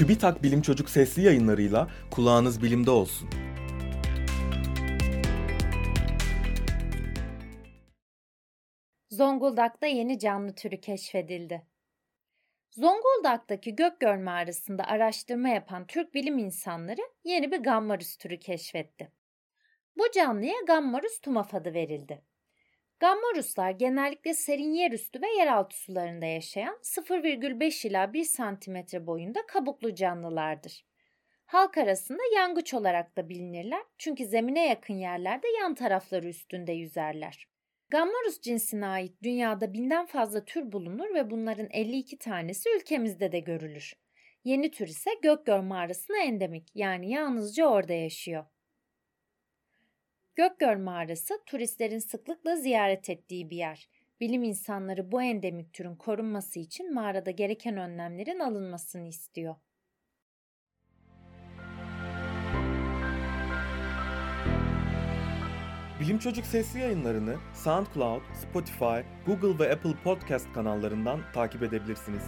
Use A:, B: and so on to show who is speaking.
A: TÜBİTAK Bilim Çocuk sesli yayınlarıyla kulağınız bilimde olsun.
B: Zonguldak'ta yeni canlı türü keşfedildi. Zonguldak'taki Gökgöl mağarasında araştırma yapan Türk bilim insanları yeni bir gammarus türü keşfetti. Bu canlıya Gammarus tumaf adı verildi. Gammaruslar genellikle serin yerüstü ve yeraltı sularında yaşayan 0,5 ila 1 cm boyunda kabuklu canlılardır. Halk arasında yangıç olarak da bilinirler çünkü zemine yakın yerlerde yan tarafları üstünde yüzerler. Gammarus cinsine ait dünyada binden fazla tür bulunur ve bunların 52 tanesi ülkemizde de görülür. Yeni tür ise Gökgöl mağarasına endemik yani yalnızca orada yaşıyor. Gökgöl mağarası turistlerin sıklıkla ziyaret ettiği bir yer. Bilim insanları bu endemik türün korunması için mağarada gereken önlemlerin alınmasını istiyor.
A: Bilim Çocuk sesli yayınlarını SoundCloud, Spotify, Google ve Apple Podcast kanallarından takip edebilirsiniz.